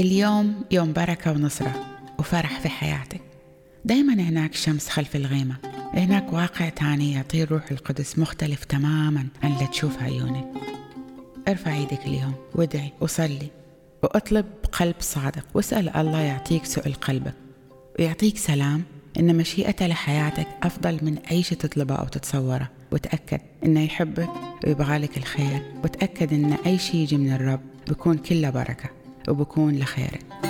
اليوم يوم بركة ونصرة وفرح في حياتك. دايما هناك شمس خلف الغيمة. هناك واقع تاني يعطيه الروح القدس مختلف تماما عن اللي تشوف عيونك. ارفع إيدك اليوم وادعي وصلي واطلب قلب صادق. واسأل الله يعطيك سؤل قلبك ويعطيك سلام إن مشيئته لحياتك أفضل من أي شيء تطلبه أو تتصوره. وتأكد إنه يحبك ويبغى لك الخير. وتأكد إن أي شيء يجي من الرب بيكون كله بركة. وبكون لخيرك